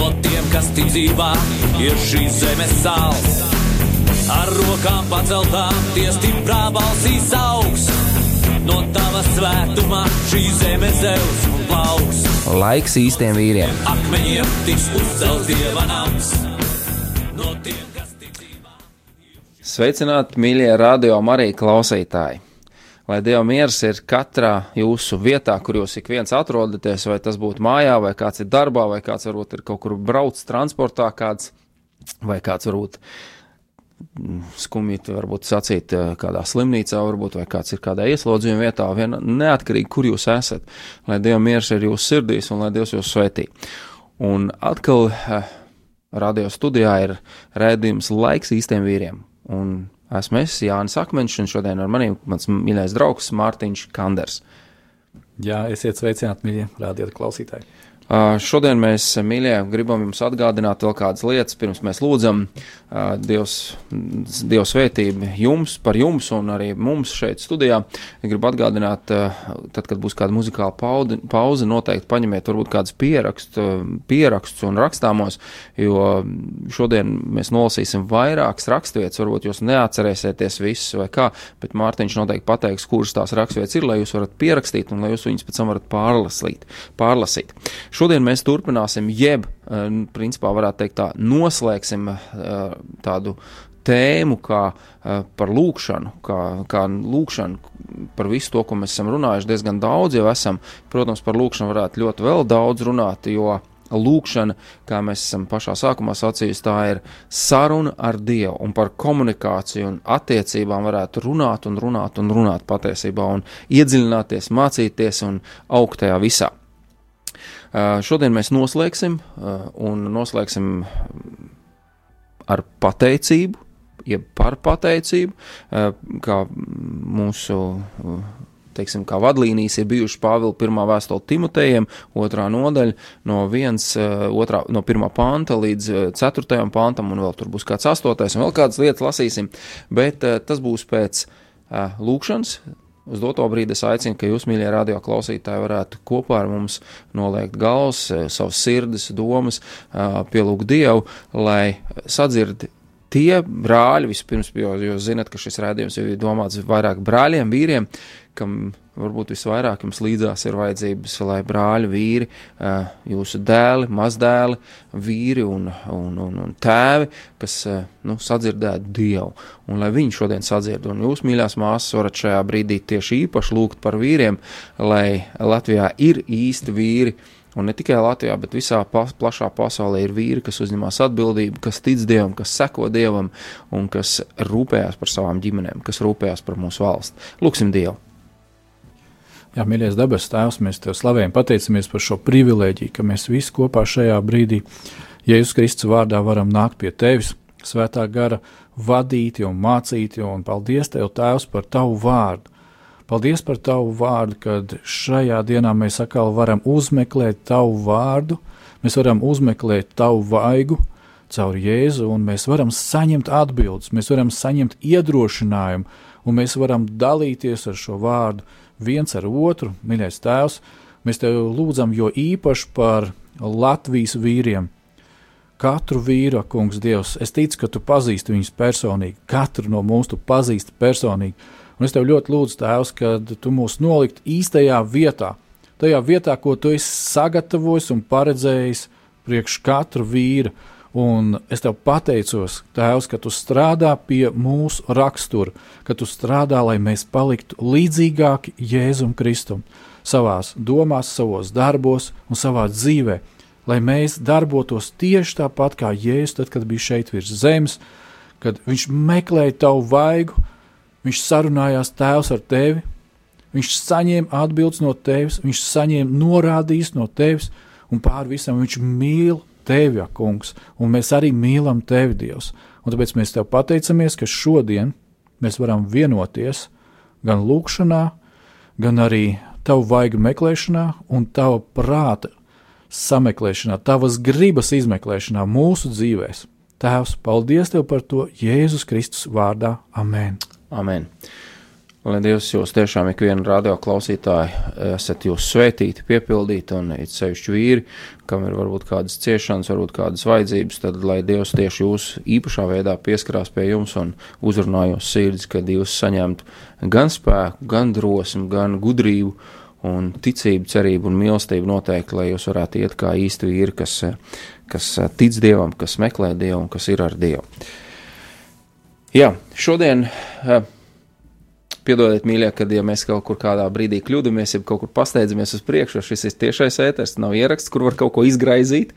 No tiem, kas tic dzīvā, ir šīs zemes sāls. Ar rokām paceltām, tie stiprā balsīs augs. No tava svētumā šī zeme zeus un plauks. Laiks īstiem vīriem. Akmeņiem tiks uzcelts dieva nams. No tiem, kas tic dzīvā. Sveicināti, mīļie radio Marija klausītāji! Lai Dieva miers ir katrā jūsu vietā, kur jūs ik viens atrodaties, vai tas būtu mājā, vai kāds ir darbā, vai kāds varbūt ir kaut kur braucis transportā, kāds, vai kāds varbūt mm, skumji, varbūt sacīt eh, kādā slimnīcā, varbūt, vai kāds ir kādā ieslodzījuma vietā, vien neatkarīgi, kur jūs esat, lai Dieva miers ir jūsu sirdīs un lai Dievs jūs svētī. Un atkal eh, radio studijā ir rēdījums laiks īstiem vīriem. Un esmu es, Jānis Akmeņš, un šodien ar maniem mans mīļais draugs Mārtiņš Kanders. Jā, esiet sveicināti, mīļie rādītāji, klausītāji. Uh, šodien mēs, mīļie, gribam jums atgādināt vēl kādas lietas, pirms mēs lūdzam uh, Dievs, Dievs svētību jums, par jums un arī mums šeit studijā. Gribu atgādināt, uh, tad, kad būs kāda muzikāla pauze, pauze noteikti paņemiet varbūt kādus pierakstu, pierakstus un rakstāmos, jo šodien mēs nolasīsim vairākas rakstvietas, varbūt jūs neatcerēsieties visus vai kā, bet Mārtiņš noteikti pateiks, kuras tās rakstvietas ir, lai jūs varat pierakstīt un lai jūs viņus pēc tam varat pārlasīt. pārlasīt. Šodien mēs turpināsim, jeb, eh, principā, varētu teikt, tā, noslēgsim eh, tādu tēmu kā uh, par lūkšanu, kā, kā lūkšanu par visu to, ko mēs esam runājuši diezgan daudz jau esam. Protams, par lūkšanu varētu ļoti vēl daudz runāt, jo lūkšana, kā mēs esam pašā sākumā sacījuši, tā ir saruna ar Dievu, un par komunikāciju un attiecībām varētu runāt un runāt un runāt patiesībā, un iedziļināties, mācīties un augt tajā visā. Uh, šodien mēs noslēgsim, uh, un noslēgsim ar pateicību, jeb par pateicību, uh, kā mūsu. Teiksim, kā vadlīnijas ir bijušas Pāvila pirmā vēstule Timotejam, otrā nodaļa, no, viens, otrā, no pirmā panta līdz ceturtajam pantam, un vēl tur būs kāds astotais, un vēl kādas lietas lasīsim, bet tas būs pēc lūkšanas, Uz doto brīdi es aicinu, ka jūs, mīļie radio klausītāji, varētu kopā ar mums noliekt galvas, savas sirdis, domas, pielūgt Dievu, lai sadzird tie brāļi, vispirms, jo jūs zinat, ka šis rādījums jau ir domāts vairāk brāļiem, vīriem, kam varbūt visvairāk jums līdzās ir vajadzības, lai brāļi, vīri, jūsu dēli, mazdēli, vīri un, un, un, un tēvi, kas nu, sadzirdētu Dievu, un lai viņi šodien sadzird. Un jūs, mīļās māsas, varat šajā brīdī tieši īpaši lūgt par vīriem, lai Latvijā ir īsti vīri. Un ne tikai Latvijā, bet visā pa, plašā pasaulē ir vīri, kas uzņemas atbildību, kas tic Dievam, kas seko Dievam un kas rūpējas par savām ģimenēm, kas rūpējas par mūsu valsti. Lūksim Dievu! Jā, mīļais debes Tēvs, mēs Tev slavējam, pateicamies par šo privilēģiju, ka mēs visi kopā šajā brīdī, Jēzus Kristus vārdā, varam nākt pie Tevis, Svētā gara vadīti un mācīti, un paldies Tev, Tēvs, par Tavu vārdu. Paldies par Tavu vārdu, kad šajā dienā mēs atkal varam uzmeklēt Tavu vārdu, mēs varam uzmeklēt Tavu vaigu caur Jēzu, un mēs varam saņemt atbildes, mēs varam saņemt iedrošinājumu, un mēs varam dalīties ar šo vārdu viens ar otru, mīļais Tēvs, mēs Tev lūdzam jo īpaši par Latvijas vīriem. Katru vīru, kungs, Dievs, es ticu, ka Tu pazīsti viņus personīgi, katru no mums Tu pazīsti personīgi, un es Tev ļoti lūdzu, Tēvs, ka Tu mūs nolikt īstajā vietā, tajā vietā, ko Tu esi sagatavojis un paredzējis priekš katru vīru, Un es tev pateicos, Tēvs, ka tu strādā pie mūsu rakstura, ka tu strādā, lai mēs paliktu līdzīgāki Jēzum Kristum, savās domās, savos darbos un savā dzīvē, lai mēs darbotos tieši tāpat kā Jēzus, tad, kad bija šeit virs zemes, kad viņš meklēja tavu vaigu, viņš sarunājās Tēvs ar tevi, viņš saņēma atbildes no tevis, viņš saņēma norādījis no tevis, un pāri visam viņš mīl tevi, ak, kungs, un mēs arī mīlam tevi, Dievs. Un tāpēc mēs tev pateicamies, ka šodien mēs varam vienoties gan lūkšanā, gan arī tavu vaigu meklēšanā un tava prāta sameklēšanā, tavas gribas izmeklēšanā mūsu dzīvēm. Tēvs, paldies Tev par to Jēzus Kristus vārdā. Amen! Amen. Lai Dievs jūs tiešām ikvienu radio klausītāju esat jūs svētīti, piepildīti, un it sevišķi vīri, kam ir varbūt kādas ciešanas, varbūt kādas vajadzības, tad lai Dievs tieši jūs īpašā veidā pieskarās pie jums un uzrunā jūs sirdis, kad jūs saņemtu gan spēku, gan drosmi, gan gudrību un ticību, cerību un mīlestību noteikti, lai jūs varētu iet kā īsti vīri, kas, kas tic Dievam, kas meklē Dievu un kas ir ar Dievu. Jā, šodien Piedodiet, mīļie, kad ja mēs kaut kur kādā brīdī kļūdāmies, ja kaut kur pasteidzamies uz priekšu, šis ir tiešais ēters, nav ieraksts, kur var kaut ko izgraizīt.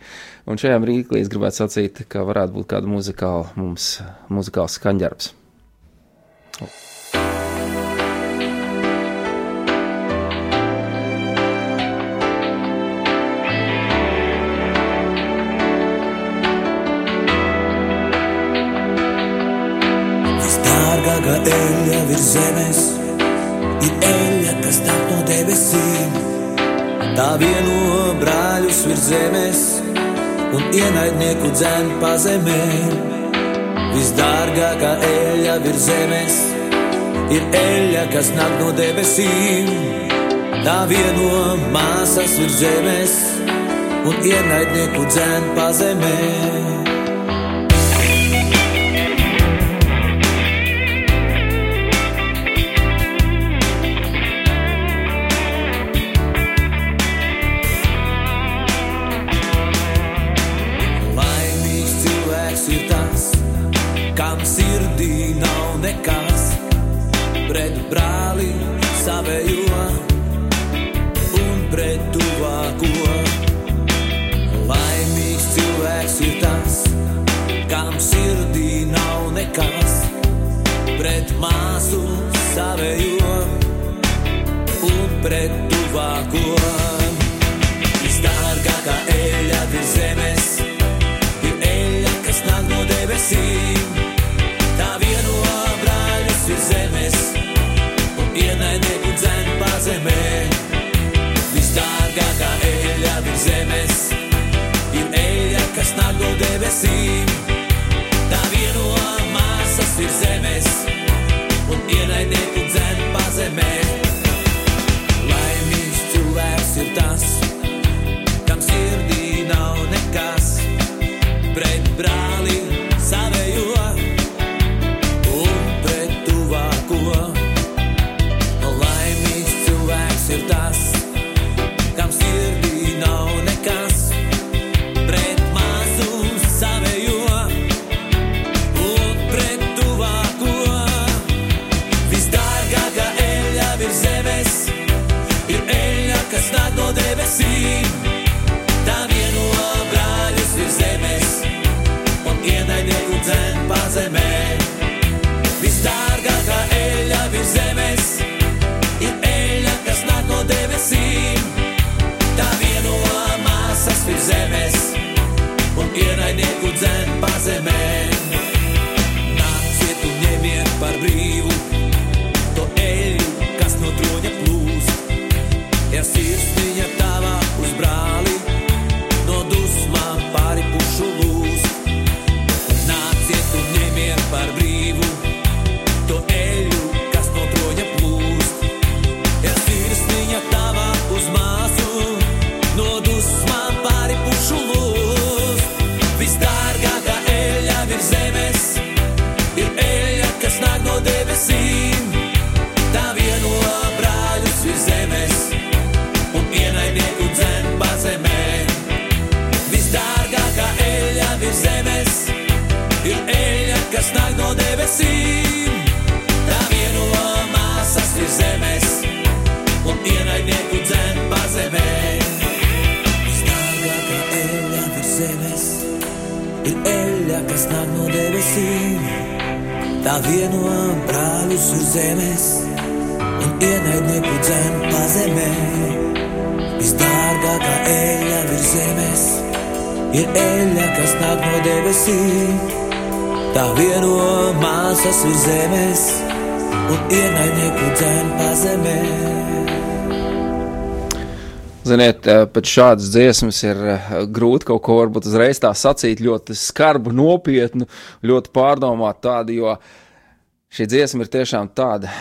Un šajā brīdī es gribētu sacīt, ka varētu būt kāda muzikāla mums, muzikāls skaņdarbs. Dārgākā eļļa virs zemes ir eļļa, kas nāk no debesīm. Tā vieno brāļus virs zemes un ienaidnieku dzēn pazemē. Visdārgākā eļļa virs zemes ir eļļa, kas nāk no debesīm. Tā vieno māsas virs zemes un ienaidnieku dzēn tā vieno brāļus uz zemes un ienaidnieku dzem pazemē. Visdārgākā eļļa virs zemes ir eļļa, kas nāk no debesīm. Tā vieno māsas uz zemes un ienaidnieku dzem pazemē. Ziniet, eh, pēc šādas dziesmas ir eh, grūti kaut ko varbūt uzreiz tā sacīt, ļoti skarbu, nopietnu, ļoti pārdomātu tādu, jo šī dziesma ir tiešām tāda.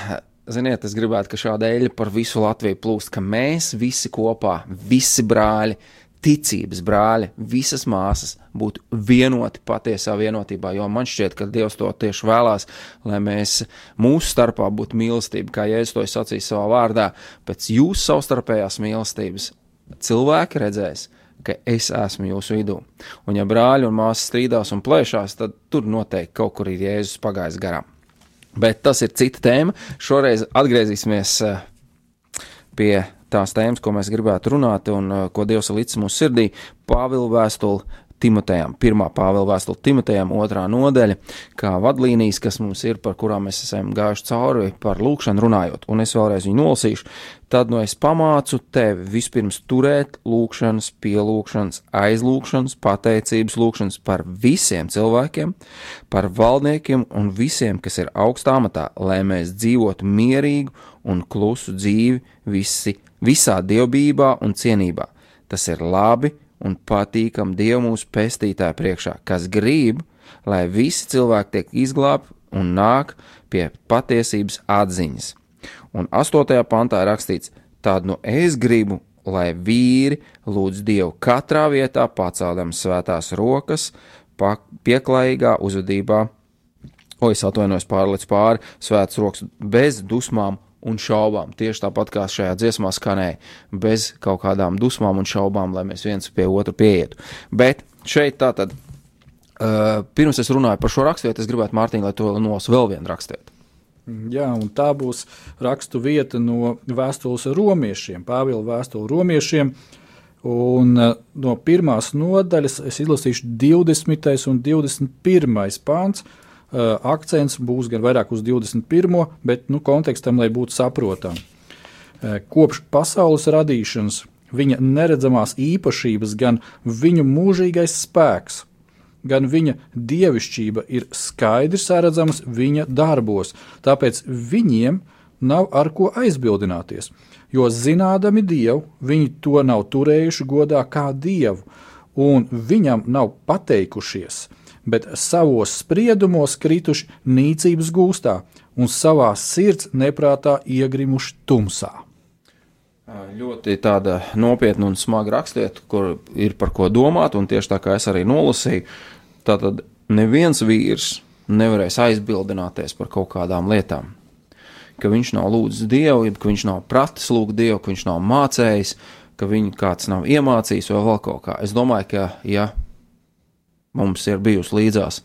Ziniet, es gribētu, ka šāda eļļa par visu Latviju plūst, ka mēs visi kopā, visi brāļi, ticības brāļi, visas māsas būtu vienoti patiesā vienotībā, jo man šķiet, ka Dievs to tieši vēlās, lai mēs mūsu starpā būtu mīlestība, kā Jēzus to sacīja savā vārdā, pēc jūsu savstarpējās mīlestības cilvēki redzēs, es esmu jūsu vidū. Un ja brāļi un māsas strīdās un plēšās, tad tur noteikti kaut kur ir Jēzus pagājis garām. Bet tas ir cita tēma. Šoreiz atgriezīsimies eh, pie tās tēmas, ko mēs gribētu runāt un uh, ko Dievs ir licis mūsu sirdī, Pāvila vēstuli Timotejam, pirmā Pāvila vēstule Timotejam, otrā nodaļa, kā vadlīnijas, kas mums ir, par kurām mēs esam gājuši cauri, par lūkšanu runājot, un es vēlreiz viņu nolasīšu. Tad no es pamācu tevi vispirms turēt lūkšanas, pielūkšanas, aizlūkšanas, pateicības lūkšanas par visiem cilvēkiem, par valdniekiem un visiem, kas ir augstā matā, lai mēs dzīvotu mierīgu un klusu dzīvi visi, visā dievbijībā un cienībā. Tas ir labi un patīkam Dievu mūsu pestītāju priekšā, kas grib, lai visi cilvēki tiek izglābti un nāk pie patiesības atziņas. Un 8. pantā rakstīts, tādu no es gribu, lai vīri lūdz Dievu katrā vietā, paceldam svētās rokas, pieklājīgā uzvedībā, o es atvainojos pārliec pāri, svētas rokas bez dusmām un šaubām. Tieši tāpat kā šajā dziesmā skanēja, bez kaut kādām dusmām un šaubām, lai mēs viens pie otra pieietu. Bet šeit tā tad, uh, pirms es runāju par šo raksturvietu, es gribētu, Mārtiņ, lai to nos vēl vienu rakstiet. Jā, un tā būs rakstu vieta no vēstules romiešiem, Pāvila vēstule romiešiem. Un uh, no pirmās nodaļas es izlasīšu 20. un 21. pāns, uh, akcents būs gan vairāk uz 21. bet nu, kontekstam, lai būtu saprotami. Eh, kopš pasaules radīšanas viņa neredzamās īpašības, gan viņu mūžīgais spēks, gan viņa dievišķība ir skaidri saredzamas viņa darbos, tāpēc viņiem nav ar ko aizbildināties, jo zinādami Dievu, viņi to nav turējuši godā kā Dievu, un viņam nav pateikušies – bet savos spriedumos krituši nīcības gūstā un savā sirds neprātā iegrimuši tumsā. Ļoti tāda nopietna un smaga rakstiet, kur ir par ko domāt, un tieši tā kā es arī nolasīju, tātad neviens vīrs nevarēs aizbildināties par kaut kādām lietām. Ka viņš nav lūdzis Dievu, ka viņš nav pratis lūgt Dievu, ka viņš nav mācējis, ka viņu kāds nav iemācījis vai vēl kaut kā. Es domāju, ka, ja mums ir bijusi līdzās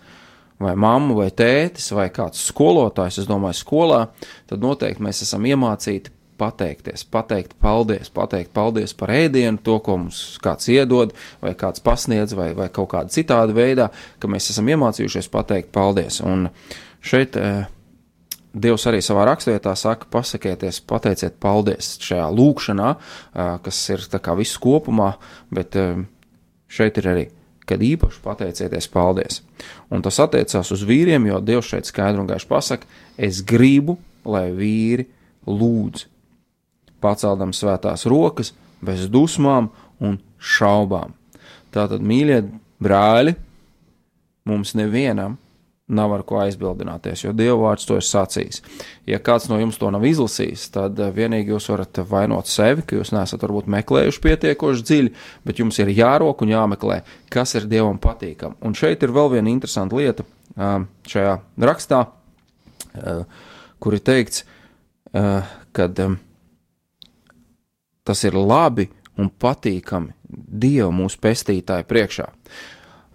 vai mamma, vai tētis, vai kāds skolotājs, es domāju, skolā, tad noteikti mēs esam iemācīti pateikties, pateikt paldies, pateikt paldies par ēdienu, to, ko mums kāds iedod, vai kāds pasniedz, vai, vai kaut kādā citādā veidā, ka mēs esam iemācījušies pateikt paldies. Un šeit eh, Dievs arī savā raksturvietā saka, pasakieties, pateiciet paldies šajā lūkšanā, eh, kas ir tā kā viss kopumā, bet eh, šeit ir arī kad īpaši pateicieties paldies. Un tas attiecās uz vīriem, jo Dievs šeit skaidri un gaiši pasaka, es gribu, lai vīri lūdz, paceldam svētās rokas, bez dusmām un šaubām. Tātad, mīļie brāļi, mums nevienam nav ar ko aizbildināties, jo Dieva vārds to ir sacījis. Ja kāds no jums to nav izlasījis, tad eh, vienīgi jūs varat vainot sevi, ka jūs neesat varbūt meklējuši pietiekoši dziļi, bet jums ir jārok un jāmeklē, kas ir Dievam patīkam. Un šeit ir vēl viena interesanta lieta um, šajā rakstā, uh, kur ir teikts, uh, ka um, tas ir labi un patīkami Dieva mūsu pestītāju priekšā.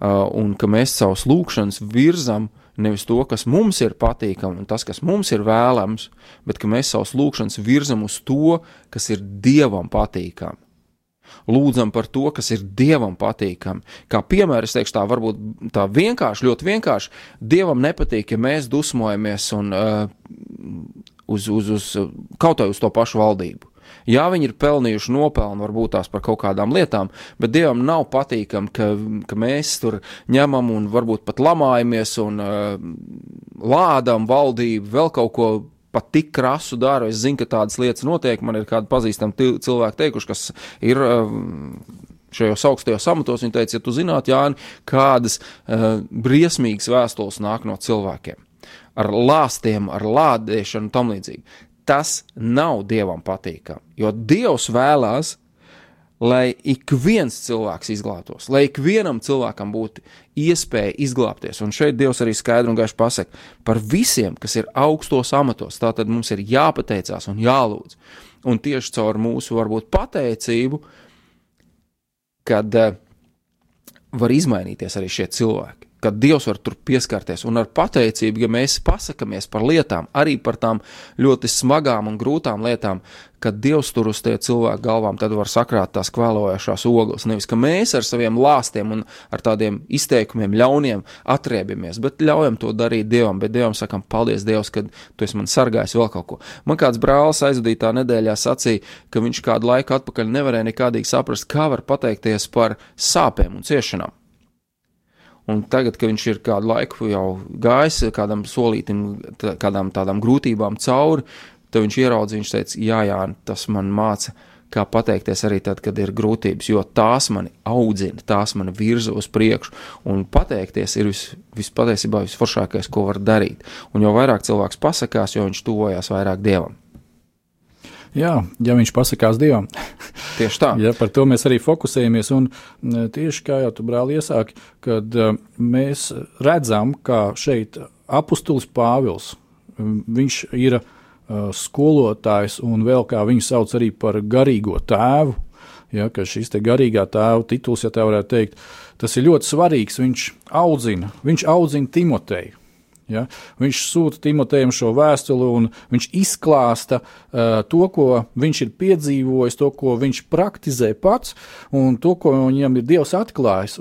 Un ka mēs savus lūgšanas virzam uh, nevis to, kas mums ir patīkami un tas, kas mums ir vēlams, bet ka mēs savus lūgšanas virzam uz to, kas ir Dievam patīkami. Lūdzam par to, kas ir Dievam patīkami. Kā piemēram, es teikšu tā, varbūt tā vienkārši, ļoti vienkārši. Dievam nepatīk, ja mēs dusmojamies un uh, uz, uz, uz kaut vai uz to pašu valdību. Jā, viņi ir pelnījuši nopelnu, varbūt tās par kaut kādām lietām, bet Dievam nav patīkami, ka, ka mēs tur ņemam un varbūt pat lamājamies un uh, lādam valdību, vēl kaut ko pat tik krasu dara. Es zinu, ka tādas lietas notiek. Man ir kādi pazīstami cilvēki teikuši, kas ir. Šajos augstajos amatos viņa teica, ja tu zinātu, Jāni, kādas uh, briesmīgas vēstules nāk no cilvēkiem ar lāstiem, ar lādēšanu un tam līdzīgi tas nav dievam patīkami. Jo dievs vēlās, lai ik viens cilvēks izglābtos, lai ik vienam cilvēkam būtu iespēja izglābties. Un šeit Dievs arī skaidri un gaiši pasaka par visiem, kas ir augstos amatos. Tātad mums ir jāpateicās un jālūdz. Un tieši caur mūsu varbūt pateicību, kad uh, var izmainīties arī šie cilvēki ka Dievs var tur pieskarties. Un ar pateicību, ja mēs pasakāmies par lietām, arī par tām ļoti smagām un grūtām lietām, kad Dievs tur uz tie cilvēku galvām, tad var sakrāt tās kvēlojošās ogles. Nevis, ka mēs ar saviem lāstiem un ar tādiem izteikumiem ļauniem atriebamies, bet ļaujam to darīt Dievam, bet Dievam sakam, paldies Dievs, ka tu esi man sargājis vēl kaut ko. Man kāds brālis aizvadītā nedēļā sacīja, ka viņš kādu laiku atpakaļ nevarēja nekādīgi saprast, kā var pateikties par sāpēm un ciešanām. Un tagad, kad viņš ir kādu laiku jau gājis kādam solītam, kādām tādām grūtībām cauri, tad viņš ieraudzīja, viņš teica, jā, jā, tas man māca, kā pateikties arī tad, kad ir grūtības, jo tās mani audzina, tās mani virza uz priekšu, un pateikties ir vis, vispatiesībā visforšākais, ko var darīt. Un jo vairāk cilvēks pasakās, jo viņš tuvojās vairāk dievam. Jā, ja viņš pasakās Dievam. Tieši tā. ja, par to mēs arī fokusējamies. Un tieši kā jau tu brāli iesāki, kad mēs redzam, kā šeit apustulis Pāvils, viņš ir skolotājs un vēl kā viņu sauc arī par garīgo tēvu. Ja, šis te garīgā tēva tituls, ja tā varētu teikt, tas ir ļoti svarīgs. Viņš audzina, viņš audzina Timoteju. Ja? Viņš sūta Timotejam šo vēstuli, un viņš izklāsta uh, to, ko viņš ir piedzīvojis, to, ko viņš praktizē pats, un to, ko viņam ir Dievs atklājis.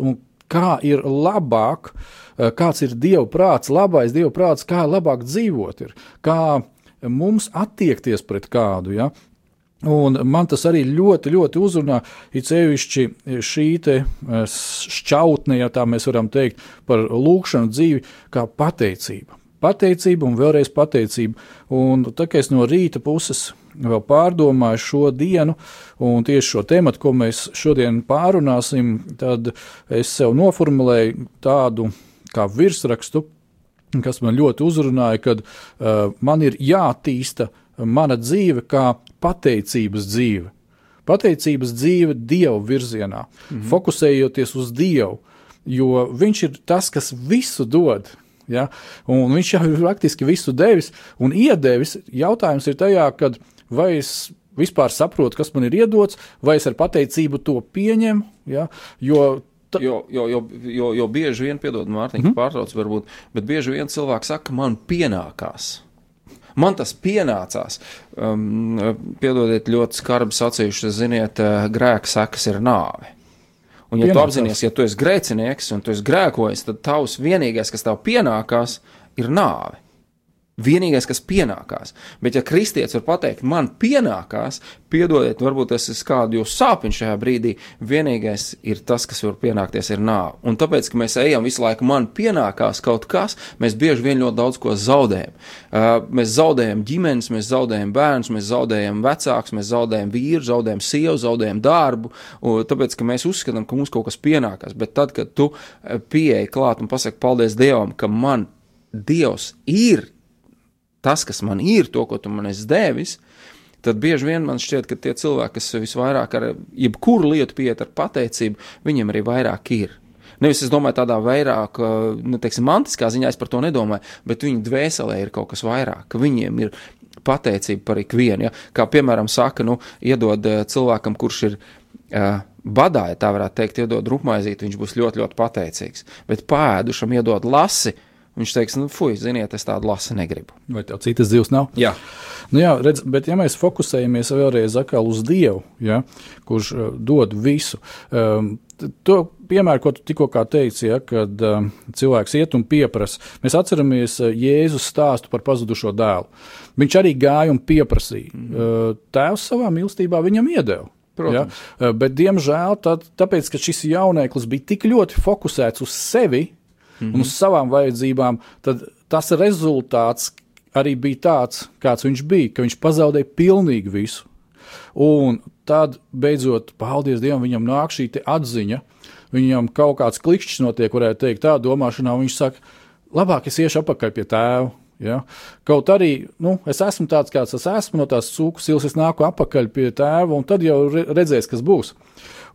Kā ir labāk, uh, kāds ir Dieva prāts, labais Dieva prāts, kā labāk dzīvot, ir, kā mums attiekties pret kādu. Ja? Un man tas arī ļoti, ļoti uzrunā. It sevišķi šī eh, šķautne, ja tā mēs varam teikt, par lūkšanu dzīvi, kā pateicība. Pateicība un vēlreiz pateicība. Un tā kā es no rīta puses vēl pārdomāju šo dienu un tieši šo tematu, ko mēs šodien pārunāsim, tad es sev noformulēju tādu kā virsrakstu, kas man ļoti uzrunāja, kad uh, man ir jātīsta uh, mana dzīve kā pateicības dzīve. Pateicības dzīve Dieva virzienā, mm -hmm. fokusējoties uz Dievu, jo Viņš ir tas, kas visu dod. Ja? Un viņš jau ir praktiski visu devis un iedevis. Jautājums ir tajā, kad vai es vispār saprotu, kas man ir iedots, vai es ar pateicību to pieņemu. Ja? Jo Ta... Jo, jo, jo, jo, jo bieži vien, piedod, Mārtiņ, mm -hmm. pārtrauc, varbūt, bet bieži vien cilvēks saka, man pienākās. Man tas pienācās. Um, piedodiet, ļoti skarbi sacījuši, ziniet, uh, grēka sekas ir nāve. Un, ja pienācās. tu apzinājies, ja tu esi grēcinieks un tu esi grēkojis, tad tavs vienīgais, kas tev pienākās, ir nāve vienīgais, kas pienākās. Bet, ja kristietis var pateikt, man pienākās, piedodiet, varbūt tas ir kādu jūsu sāpju šajā brīdī, vienīgais ir tas, kas var pienākties, ir nāve. Un tāpēc, ka mēs ejam visu laiku, man pienākās kaut kas, mēs bieži vien ļoti daudz ko zaudējam. Uh, mēs zaudējam ģimenes, mēs zaudējam bērnus, mēs zaudējam vecākus, mēs zaudējam vīru, zaudējam sievu, zaudējam darbu, tāpēc, ka mēs uzskatām, ka mums kaut kas pienākās. Bet tad, kad tu uh, pieeji klāt un pasaki paldies Dievam, ka man Dievs ir tas, kas man ir, to, ko tu man esi devis, tad bieži vien man šķiet, ka tie cilvēki, kas visvairāk ar jebkuru lietu pieiet ar pateicību, viņiem arī vairāk ir. Nevis es domāju tādā vairāk, nu, teiksim, mantiskā ziņā, es par to nedomāju, bet viņu dvēselē ir kaut kas vairāk, ka viņiem ir pateicība par ikvienu. Ja? Kā piemēram, saka, nu, iedod eh, cilvēkam, kurš ir uh, badā, ja tā varētu teikt, iedod rupmaizīt, viņš būs ļoti, ļoti pateicīgs. Bet pēdušam iedod lasi, viņš teiks, nu, fuj, ziniet, es tādu lasi negribu. Vai tev citas dzīves nav? Jā. Nu jā, redz, bet ja mēs fokusējamies vēlreiz uz Dievu, ja, kurš uh, dod visu, um, to piemēru, ko tu tikko teici, ja, kad um, cilvēks iet un pieprasa, mēs atceramies uh, Jēzus stāstu par pazudušo dēlu. Viņš arī gāja un pieprasīja. Mm. Uh, tēvs savā mīlestībā viņam iedeva. Protams. Ja? Bet, diemžēl, tad, tāpēc, ka šis jauneklis bija tik ļoti fokusēts uz sevi mm -hmm. un uz savām vajadzībām, tad tas rezultāts, arī bija tāds, kāds viņš bija, ka viņš pazaudēja pilnīgi visu. Un tad, beidzot, paldies Dievam, viņam nāk šī atziņa, viņam kaut kāds klikšķis notiek, varētu teikt, tā domāšanā, un viņš saka, labāk es iešu atpakaļ pie tēva. Ja? Kaut arī nu, es esmu tāds, kāds es esmu, no tās cūku silas es nāku atpakaļ pie tēva, un tad jau redzēs, kas būs.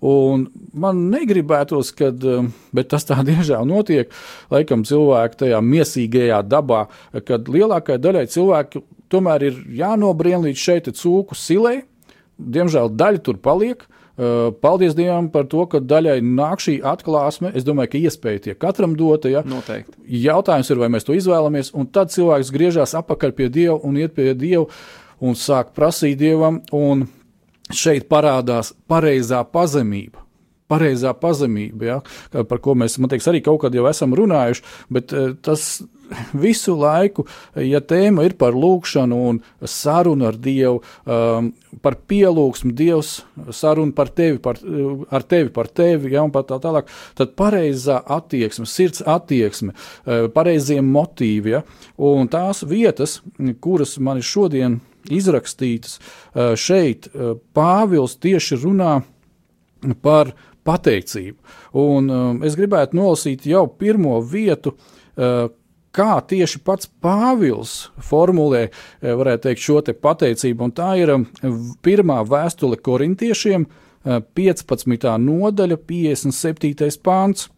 Un man negribētos, kad, um, bet tas tā diemžēl notiek, laikam cilvēku tajā miesīgajā dabā, kad lielākajai daļai cilvēku tomēr ir jānobrien līdz šeit cūku silē. Diemžēl daļa tur paliek. Uh, paldies Dievam par to, ka daļai nāk šī atklāsme. Es domāju, ka iespēja tiek katram dota. Ja? Noteikti. Jautājums ir, vai mēs to izvēlamies, un tad cilvēks griežas atpakaļ pie Dieva un iet pie Dieva un sāk prasīt Dievam. Un šeit parādās pareizā pazemība. Pareizā pazemība, ja, par ko mēs teiks, arī kaut kad jau esam runājuši, bet eh, tas visu laiku, ja tēma ir par lūkšanu un sarunu ar Dievu, um, par pielūgsmu, Dievs sarunu par tevi, par, ar tevi, par tevi, ja, un tā tālāk, tad pareizā attieksme, sirds attieksme, eh, pareizie motīvi, ja, un tās vietas, kuras man ir šodien izrakstītas šeit, Pāvils tieši runā par pateicību. Un es gribētu nolasīt jau pirmo vietu, kā tieši pats Pāvils formulē, teikt, šo te pateicību, un tā ir pirmā vēstule korintiešiem, 15. nodaļa, 57. pāns.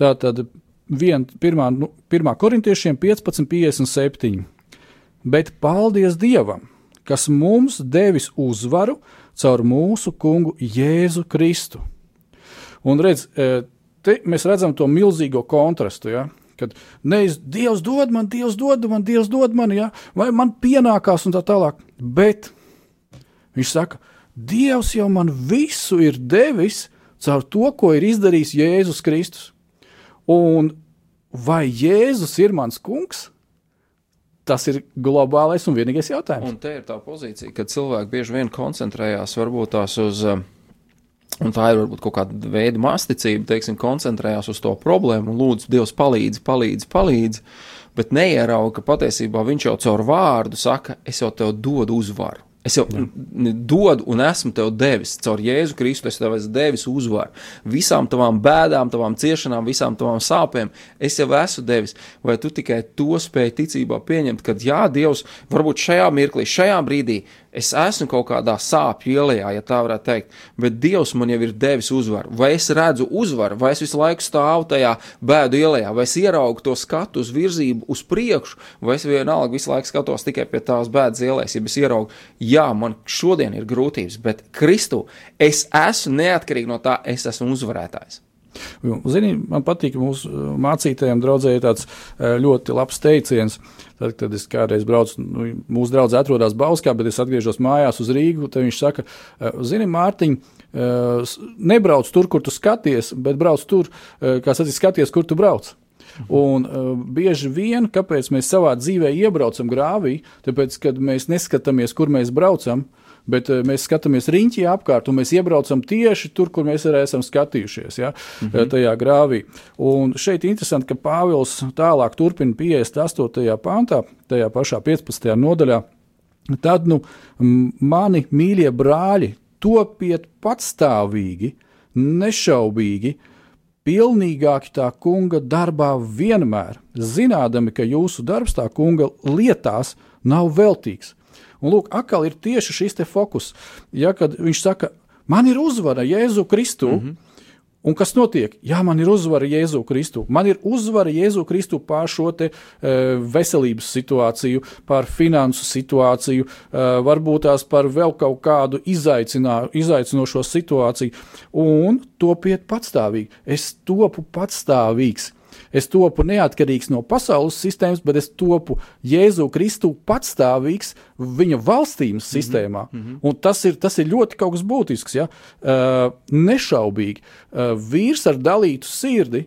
Tātad vien, pirmā, nu, pirmā korintiešiem 15, 57. Bet paldies Dievam, kas mums devis uzvaru caur mūsu kungu Jēzu Kristu. Un redz, e, te mēs redzam to milzīgo kontrastu. Ja? Kad nevis Dievs dod man, Dievs dod man, Dievs dod man, ja? vai man pienākās un tā tālāk. Bet viņš saka, Dievs jau man visu ir devis caur to, ko ir izdarījis Jēzus Kristus. Un vai Jēzus ir mans kungs? Tas ir globālais un vienīgais jautājums. Un te ir tā pozīcija, ka cilvēki bieži vien koncentrējās varbūt tās uz. Um, un tā ir varbūt kaut kāda veida masticība, teiksim, koncentrējās uz to problēmu un lūdzu, Dievs palīdz, palīdz, palīdz, bet neierauga, ka patiesībā viņš jau caur vārdu saka, es jau tev dodu uzvaru. Es jau Jā. dodu un esmu tev devis, caur Jēzu Kristu, es tev esmu devis uzvaru. Visām tavām bēdām, tavām ciešanām, visām tavām sāpēm, es jau esmu devis. Vai tu tikai to spēj ticībā pieņemt, ka Jā, Dievs, varbūt šajā mirklī, šajā brīdī es esmu kaut kādā sāpju ielā, ja tā varētu teikt, bet Dievs man jau ir devis uzvaru. Vai es redzu uzvaru, vai es visu laiku stāvu tajā bēdu ielā, vai es ieraugu to skatu uz virzību, uz priekšu, vai es vienalga visu laiku skatos tikai pie tās bēdas ielās, ja es ieraugu, jā, man šodien ir grūtības, bet Kristu es esmu neatkarīgi no tā, es esmu uzvarētājs. Zini, man patīk, mūsu mācītājiem draudzēja tāds ļoti labs teiciens. Tad, kad es kādreiz braucu, nu, mūsu draugs atrodas Bauskā, bet es atgriežos mājās uz Rīgu, tad viņš saka, zini, Mārtiņ, nebrauc tur, kur tu skaties, bet brauc tur, kā sacīt, skaties, kur tu brauc. Un uh, bieži vien, kāpēc mēs savā dzīvē iebraucam grāvī, tāpēc, kad mēs neskatāmies, kur mēs braucam, uh, bet uh, mēs skatāmies riņķī apkārt, un mēs iebraucam tieši tur, kur mēs arī esam skatījušies, ja, mm -hmm. tajā grāvī. Un šeit interesanti, ka Pāvils tālāk turpina 58. pāntā, tajā pašā 15. nodaļā. Tad, nu, mani mīļie brāļi, topiet patstāvīgi, nešaubīgi, pilnīgāki tā kunga darbā vienmēr, zinādami, ka jūsu darbs tā kunga lietās nav veltīgs. Un lūk, atkal ir tieši šis fokus. Ja, kad viņš saka, man ir uzvara Jēzu Kristu. Mm -hmm. Un kas notiek? Jā, man ir uzvara Jēzu Kristu. Man ir uzvara Jēzu Kristu pār šo te, e, veselības situāciju, pār finansu situāciju, e, varbūt tās par vēl kaut kādu izaicinošo situāciju. Un topiet patstāvīgi. Es topu patstāvīgs Es topu neatkarīgs no pasaules sistēmas, bet es topu Jēzu Kristu patstāvīgs viņa valstības -hmm. sistēmā. Mm -hmm. Un tas ir, tas ir ļoti kaut kas būtisks. Ja? Uh, nešaubīgi. Uh, vīrs ar dalītu sirdi,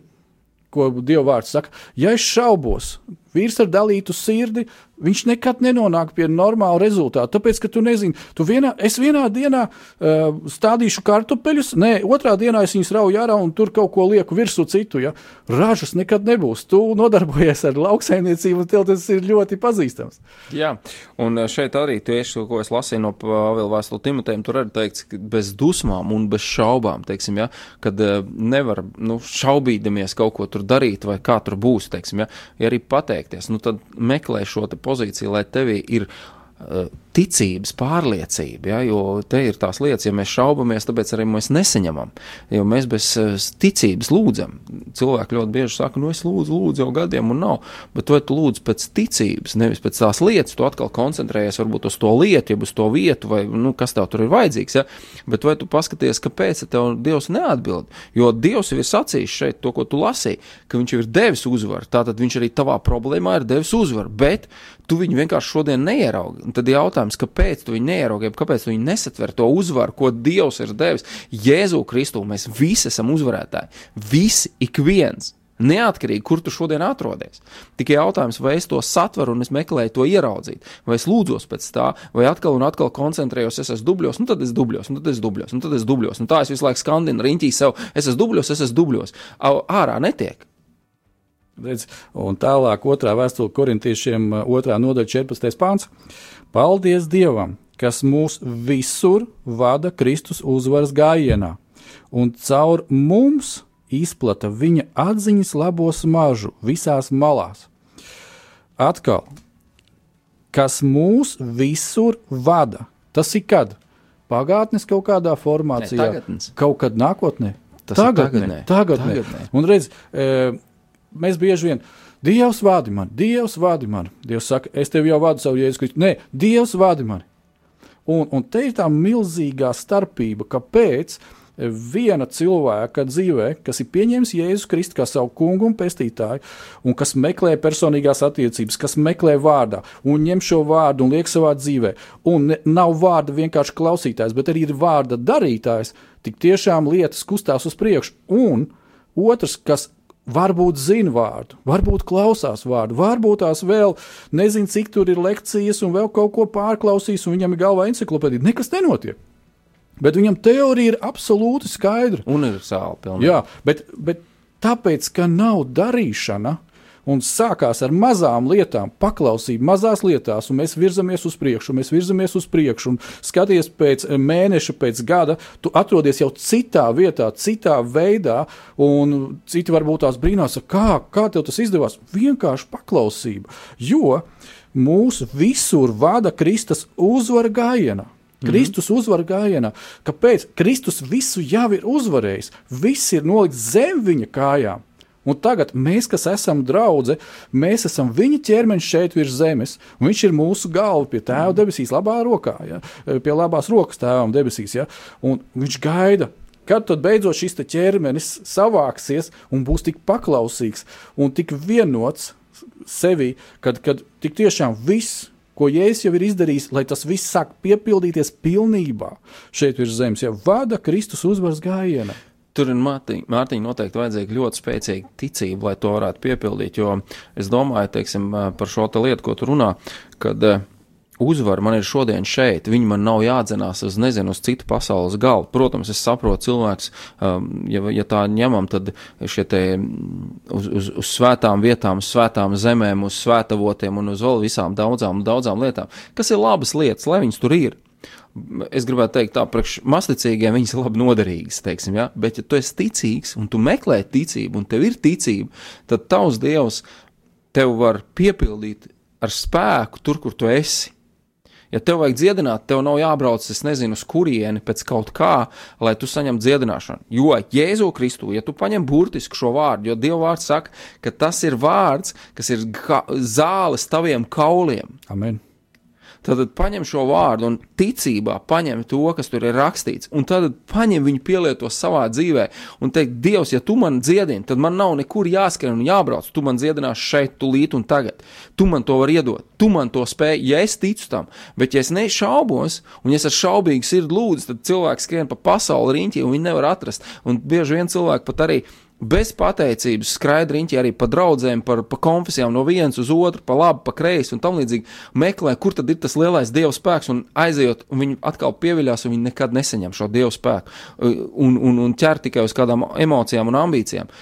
ko Dieva vārds saka, ja es šaubos, vīrs ar dalītu sirdi, Viņš nekad nenonāk pie normāla rezultāta. Tāpēc, ka tu nezini, tu vienā, es vienā dienā uh, stādīšu kartupeļus, nē, otrā dienā es viņus rauju ārā un tur kaut ko lieku virsū citu. Ja? Ražas nekad nebūs. Tu nodarbojies ar lauksaimniecību, un tev tas ir ļoti pazīstams. Jā, un uh, šeit arī tieši, ko es lasīju no Pāvila vēstuli Timotejam, tur arī teikts, ka bez dusmām un bez šaubām, teiksim, ja, kad uh, nevar nu, šaubīdamies kaut ko tur darīt vai kā tur būs, teiksim, ja, ja arī pateikties, nu tad meklē šo pozīciju, lai tevī ir uh, ticības pārliecība, ja, jo te ir tās lietas, ja mēs šaubamies, tāpēc arī mēs nesaņemam, jo mēs bez uh, ticības lūdzam. Cilvēki ļoti bieži saka, nu es lūdzu, lūdzu jau gadiem un nav, bet vai tu lūdz pēc ticības, nevis pēc tās lietas, tu atkal koncentrējies varbūt uz to lietu, jeb uz to vietu, vai nu, kas tev tur ir vajadzīgs, ja, bet vai tu paskaties, kāpēc tev Dievs neatbild, jo Dievs jau ir sacījis šeit to, ko tu lasīji, ka viņš jau ir devis uzvaru, tātad viņš arī tavā problēmā ir devis uzvaru, bet tu viņu vienkārši šodien neieraugi. Un tad jautājums, kāpēc tu viņu neieraugi, kāpēc tu viņu nesatver to uzvaru, ko Dievs ir devis. Jēzu Kristu mēs visi esam uzvarētāji. Visi, ik viens. Neatkarīgi, kur tu šodien atrodies. Tikai jautājums, vai es to satveru un es meklēju to ieraudzīt, vai es lūdzos pēc tā, vai atkal un atkal koncentrējos, es esmu dubļos, nu tad es dubļos, nu tad es dubļos, nu tad es dubļos. Un tā es visu laiku skandinu riņķī sev, es esmu dubļos, es esmu dubļos. Ārā netiek. Redz, un tālāk, otrā vēstule korintiešiem, otrā nodaļa, 14. pāns. Paldies Dievam, kas mūs visur vada Kristus uzvaras gājienā, un caur mums izplata viņa atziņas labo smaržu visās malās. Atkal, kas mūs visur vada, tas ir kad? Pagātnes kaut kādā formācijā, ne, kaut kad nākotnē. Tas tagadnē, tagadnē. tagadnē. tagadnē. Un redz, e, mēs bieži vien. Dievs vadi mani, Dievs vadi mani. Dievs saka, es tevi jau vadu savu jēzu Kristu. Nē, Dievs vadi mani. Un, un te ir tā milzīgā starpība, kāpēc viena cilvēka dzīvē, kas ir pieņēmis Jēzu Kristu kā savu kungu un pestītāju, un kas meklē personīgās attiecības, kas meklē vārdā, un ņem šo vārdu un liek savā dzīvē, un ne, nav vārda vienkārši klausītājs, bet arī ir vārda darītājs, tik tiešām lietas kustās uz priekšu. Un otrs, kas Varbūt zina vārdu, varbūt klausās vārdu, varbūt tās vēl nezina, cik tur ir lekcijas, un vēl kaut ko pārklausīs, un viņam ir galvā encyklopēdija. Nekas nenotiek. Bet viņam teorija ir absolūti skaidra. Un ir sāla pilna. Jā, bet, bet tāpēc, ka nav darīšana, un sākās ar mazām lietām, paklausība mazās lietās, un mēs virzamies uz priekšu, mēs virzamies uz priekšu, un skaties pēc mēneša, pēc gada, tu atrodies jau citā vietā, citā veidā, un citi varbūt tās brīnās, kā, kā tev tas izdevās. Vienkārši paklausība, jo mūs visur vada Kristus uzvara gājienā. Mhm. Kristus uzvar gājienā. Kāpēc? Kristus visu jau ir uzvarējis. Viss ir nolikts zem viņa kājām. Un tagad mēs, kas esam draugi, mēs esam viņa ķermenis šeit virs zemes, un viņš ir mūsu galva pie tēva debesīs, labā rokā, ja? pie labās rokas tēvam debesīs. Ja? Un viņš gaida. Kad tad beidzot šis ķermenis savāksies un būs tik paklausīgs un tik vienots sevi, kad, kad tik tiešām viss ko Jēzus jau ir izdarījis, lai tas viss sāk piepildīties pilnībā šeit virs zemes, ja vada Kristus uzvaras gājienā. Tur ir Mārtiņa noteikti vajadzīga ļoti spēcīga ticība, lai to varētu piepildīt, jo es domāju, teiksim, par šo te lietu, ko tu runā, kad uzvara man ir šodien šeit, viņi man nav jādzenās uz, nezinu, uz citu pasaules galu. Protams, es saprotu cilvēks, ja, ja tā ņemam, tad šie te uz, uz, uz svētām vietām, uz svētām zemēm, uz svētavotiem un uz vēl visām daudzām, daudzām lietām, kas ir labas lietas, lai viņas tur ir es gribētu teikt, tā priekš masticīgiem viņas ir labi noderīgas, teiksim, ja? bet ja tu esi ticīgs un tu meklē ticību un tev ir ticība, tad tavs dievs tev var piepildīt ar spēku tur, kur tu esi. Ja tev vajag dziedināt, tev nav jābrauc, es nezinu, uz kurieni pēc kaut kā, lai tu saņemtu dziedināšanu. Jo Jēzu Kristu, ja tu paņem burtiski šo vārdu, jo Dieva vārds saka, ka tas ir vārds, kas ir zāles taviem kauliem. Amen. Tad, paņem šo vārdu un ticībā paņem to, kas tur ir rakstīts, un tad paņem viņu pielieto savā dzīvē un teikt, Dievs, ja tu man dziedini, tad man nav nekur jāskrien un jābrauc. Tu man dziedināsi šeit, tūlīt un tagad. Tu man to vari iedot, tu man to spēj, ja es ticu tam. Bet, ja es nešaubos, un ja es ar šaubīgu sirdi lūdzu, tad cilvēks skrien pa pasauli riņķī un viņi nevar atrast. Un bieži vien cilvēki pat arī bez pateicības skraidriņķi arī pa draudzēm, par, pa konfesijām no vienas uz otru, pa labi, pa kreisi un tam līdzīgi meklē, kur tad ir tas lielais dieva spēks, un aizejot, un viņi atkal pieviļās, un viņi nekad nesaņem šo dieva spēku, un, un, un ķer tikai uz kādām emocijām un ambīcijām.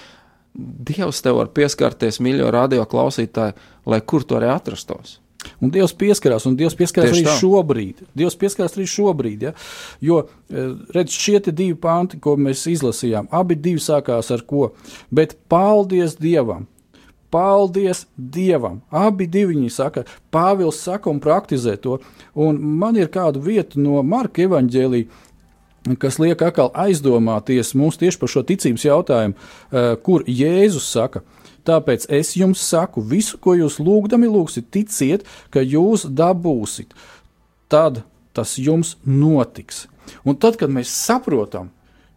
Dievs tev var pieskarties, mīļo radio klausītāji, lai kur tu arī atrastos. Un Dievs pieskarās, un Dievs pieskarās Tieši arī tā. šobrīd. Dievs pieskarās arī šobrīd. Ja? Jo, e, redz, šie divi panti, ko mēs izlasījām, abi divi sākās ar ko? Bet paldies Dievam! Paldies Dievam! Abi viņi saka, Pāvils saka un praktizē to. Un man ir kāda vieta no Marka evaņģēlī, kas liek atkal aizdomāties mums tieši par šo ticības jautājumu, e, kur Jēzus saka, Tāpēc es jums saku, visu, ko jūs lūgdami lūgsiet, ticiet, ka jūs dabūsiet. Tad tas jums notiks. Un tad, kad mēs saprotam,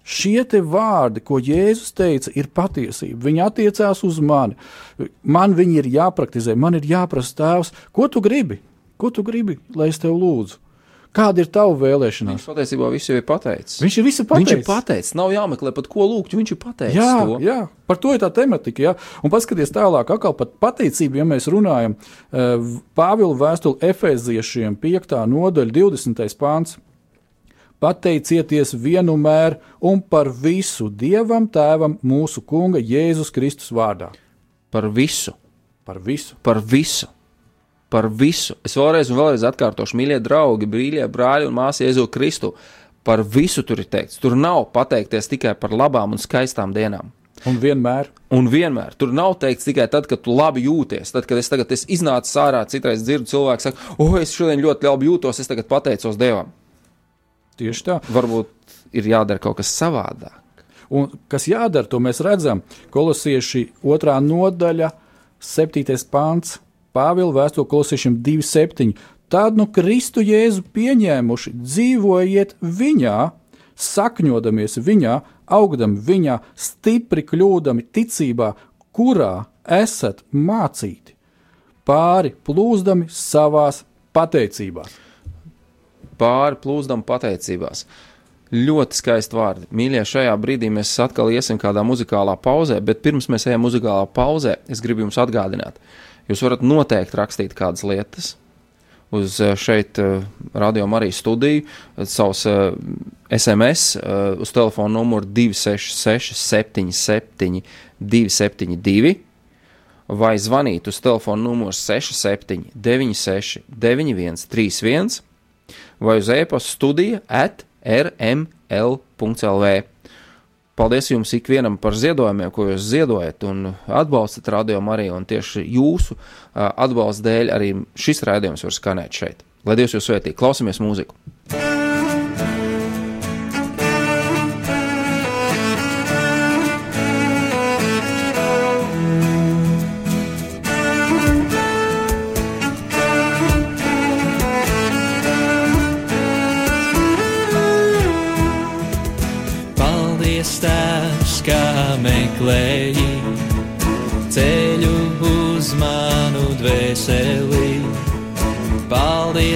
šie vārdi, ko Jēzus teica, ir patiesība. Viņi attiecās uz mani. Man viņi ir jāpraktizē, man ir jāprasa tēvs, ko tu gribi? Ko tu gribi, lai es tev lūdzu? Kāda ir tava vēlēšanās? Viņš patiesībā visu jau ir pateicis. Viņš ir visu pateicis. Viņš ir pateicis. Nav jāmeklē pat ko lūgt, viņš ir pateicis. Jā, to. jā, par to ir tā tematika. Jā. Un paskaties tālāk, atkal par pateicību, ja mēs runājam. Eh, Pāvila vēstule Efeziešiem 5. nodaļa 20. pāns. Pateicieties vienmēr un par visu Dievam, Tēvam, mūsu Kunga Jēzus Kristus vārdā. Par visu. Par visu. Par visu par visu. Es vēlreiz un vēlreiz atkārtošu, mīļie draugi, brīļie brāļi un māsas Jēzu Kristu. Par visu tur ir teikts. Tur nav pateikties tikai par labām un skaistām dienām. Un vienmēr. Un vienmēr. Tur nav teikts tikai tad, kad tu labi jūties. Tad, kad es tagad es iznācu ārā, citreiz dzirdu cilvēku, saka, o, oh, es šodien ļoti labi jūtos, es tagad pateicos Dievam. Tieši tā. Varbūt ir jādara kaut kas savādāk. Un kas jādara, to mēs redzam. Kolosieši otrā nodaļa, septītais pāns Pāvila vēstule kolosiešiem 2,7. Tad nu Kristu Jēzu pieņēmuši, dzīvojiet viņā, sakņodamies viņā, augdami viņā, stipri kļūdami ticībā, kurā esat mācīti, pāri plūzdami savās pateicībās. Pāri plūzdam pateicībās. Ļoti skaisti vārdi. Mīļie, šajā brīdī mēs atkal iesim kādā muzikālā pauzē, bet pirms mēs ejam muzikālā pauzē, es gribu jums atgādināt, ka Jūs varat noteikti rakstīt kādas lietas uz eh, šeit eh, radio arī studiju, eh, savus SMS uz telefona numuru 266 77 272 vai zvanīt uz telefona numuru 67 96 91 31 vai uz e-pasta studija at rml.lv. Paldies jums ikvienam par ziedojumiem, ko jūs ziedojat un atbalstat radio Mariju, un tieši jūsu atbalsta dēļ arī šis raidījums var skanēt šeit. Lai Dievs jūs svētī, klausamies mūziku!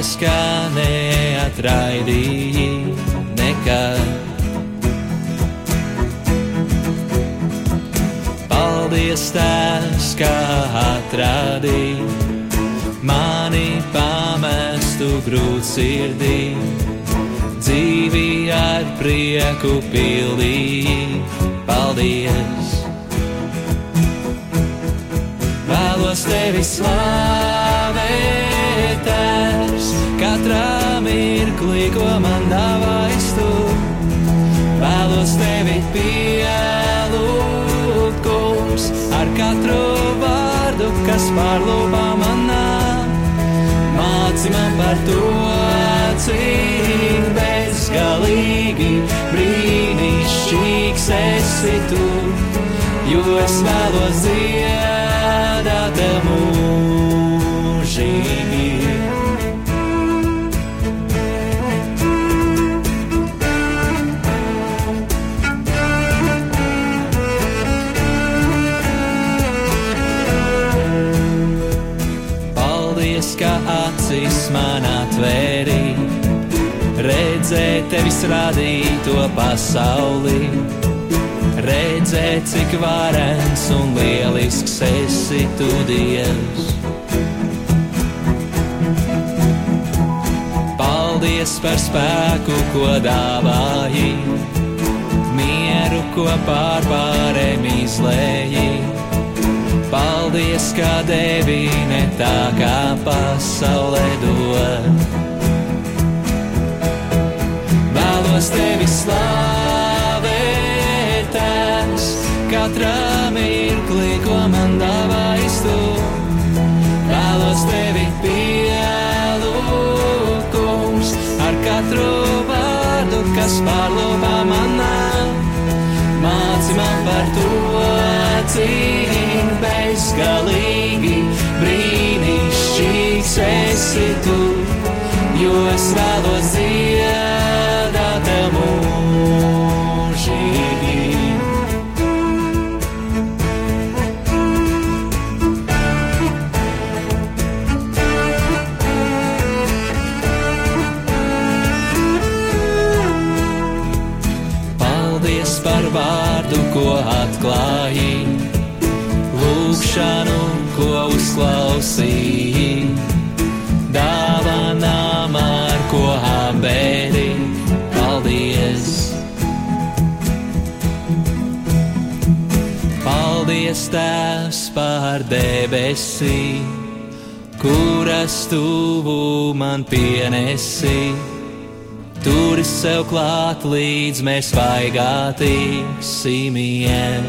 Paldies, ka neatraidīji nekad. Paldies, tās, kā atradīji mani pamestu grūtsirdī dzīvi ar prieku pildīji. Paldies! Vēlos tevi slavēt, kas pārlūpā manā. Māci man par to, cik bezgalīgi brīnišķīgs esi tu, jo es vēlos dziedāt redzēt tevis radīto pasauli, redzēt, cik varens un lielisks esi tu Dievs. Paldies par spēku, ko dāvāji, mieru, ko pārpārēm izlēji. Paldies, ka devi ne tā kā pasaulē dod. Vēlos tevi slavēt, tēvs, katrā mirklī, ko man dāvājis tu. Vēlos tevi pielūkums ar katru vārdu, kas pārlūpā manā. Māci man par to cīņu bezgalīgi, brīnišķīgs esi tu, jo es vēlos dziedāt debesīm, kuras tuvu man pienesi. Turi sev klāt, līdz mēs vaigā tiksimies.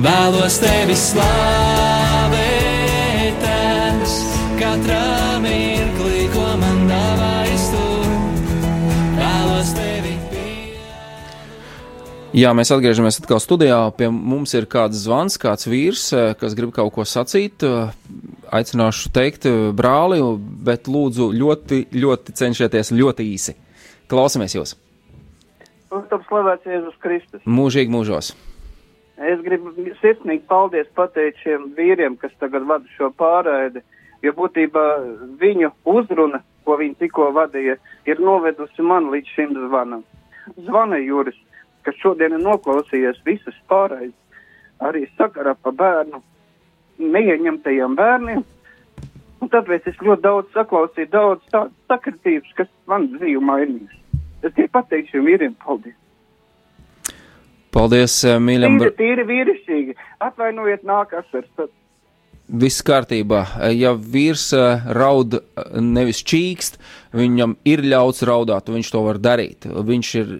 Vēlos tevi slavēt, katrā mirklī, Jā, mēs atgriežamies atkal studijā. Pie mums ir kāds zvans, kāds vīrs, eh, kas grib kaut ko sacīt. Eh, Aicināšu teikt eh, brāli, bet lūdzu ļoti, ļoti cenšieties ļoti īsi. Klausamies jūs! Protams, slavēts Jēzus Kristus. Mūžīgi mūžos! Es gribu sirsnīgi paldies pateikt šiem vīriem, kas tagad vada šo pārraidi, jo būtībā viņu uzruna, ko viņi tikko vadīja, ir novedusi man līdz šim zvanam. Zvana Juris, kas šodien ir noklausījies visas pārraides, arī sakarā pa bērnu, neieņemtajiem bērniem. Un tāpēc es ļoti daudz saklausīju, daudz tādas sakritības, kas man dzīvi mainīs. Es tikai pateikšu šiem vīriem paldies. Paldies, eh, mīļam! Tīri, tīri vīrišķīgi. Atvainojiet, nāk asars. Viss kārtībā. Ja vīrs eh, raud eh, nevis čīkst, viņam ir ļauts raudāt, viņš to var darīt. Viņš ir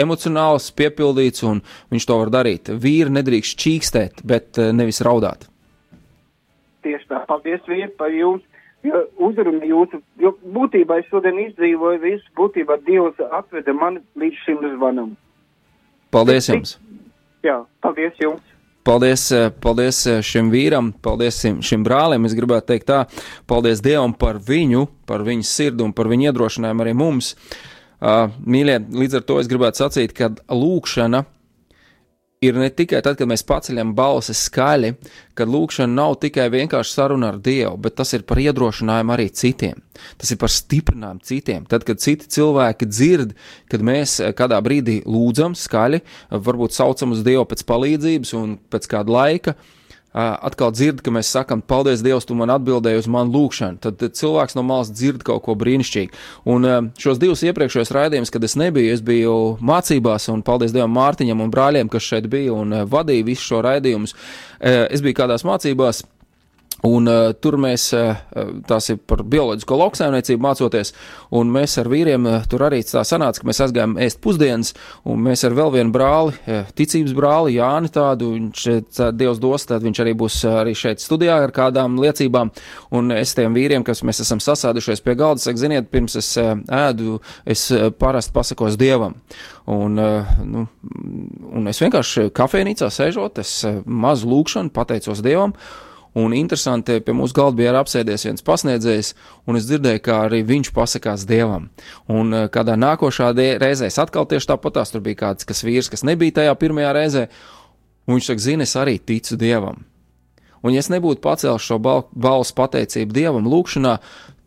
emocionāls, piepildīts, un viņš to var darīt. Vīri nedrīkst čīkstēt, bet nevis raudāt. tieši tā, paldies vīri par jums. Jo uzruna jūsu, jo būtībā es šodien izdzīvoju visu, būtībā Dievs atveda mani līdz šim zvanam. Paldies jums! Jā, paldies jums! Paldies, eh, paldies eh, šim vīram, paldies šim, brālim. Es gribētu teikt tā, paldies Dievam par viņu, par viņu sirdi un par viņu iedrošinājumu arī mums. Uh, mīļie, līdz ar to es gribētu sacīt, ka lūkšana ir ne tikai tad, kad mēs paceļam balsi skaļi, kad lūkšana nav tikai vienkārši saruna ar Dievu, bet tas ir par iedrošinājumu arī citiem. Tas ir par stiprinājumu citiem. Tad, kad citi cilvēki dzird, kad mēs eh, kādā brīdī lūdzam skaļi, varbūt saucam uz Dievu pēc palīdzības un pēc kāda laika, atkal dzird, ka mēs sakam, paldies Dievam, tu man atbildēji uz manu lūgšanu. Tad cilvēks no malas dzird kaut ko brīnišķīgu. Un šos divus iepriekšējos raidījumus, kad es nebiju, es biju mācībās, un paldies Dievam, Mārtiņam un brāļiem, kas šeit bija un vadīja visu šo raidījumus. Es biju kādās mācībās. Un uh, tur mēs, uh, tās ir par bioloģisko lauksaimniecību mācoties, un mēs ar vīriem uh, tur arī tā sanāca, ka mēs aizgājām ēst pusdienas, un mēs ar vēl vienu brāli, uh, ticības brāli, Jāni tādu, viņš, tā, Dievs dos, tad viņš arī būs uh, arī šeit studijā ar kādām liecībām, un es tiem vīriem, kas mēs esam sasēdušies pie galda, saku, ziniet, pirms es uh, ēdu, es uh, parasti pasakos Dievam. Un, uh, nu, un es vienkārši kafejnīcā sēžot, es uh, mazu lūkšanu pateicos Dievam, Un interesanti, pie mūsu galda bija apsēdies viens pasniedzējs, un es dzirdēju, kā arī viņš pasakās dievam. Un eh, kādā nākošā reizē es atkal tieši tāpatās tur bija kāds kas vīrs, kas nebija tajā pirmajā reizē, un viņš saka, zini, es arī ticu dievam. Un, ja es nebūtu pacēlis šo bal balsu pateicību Dievam, lūgšanā,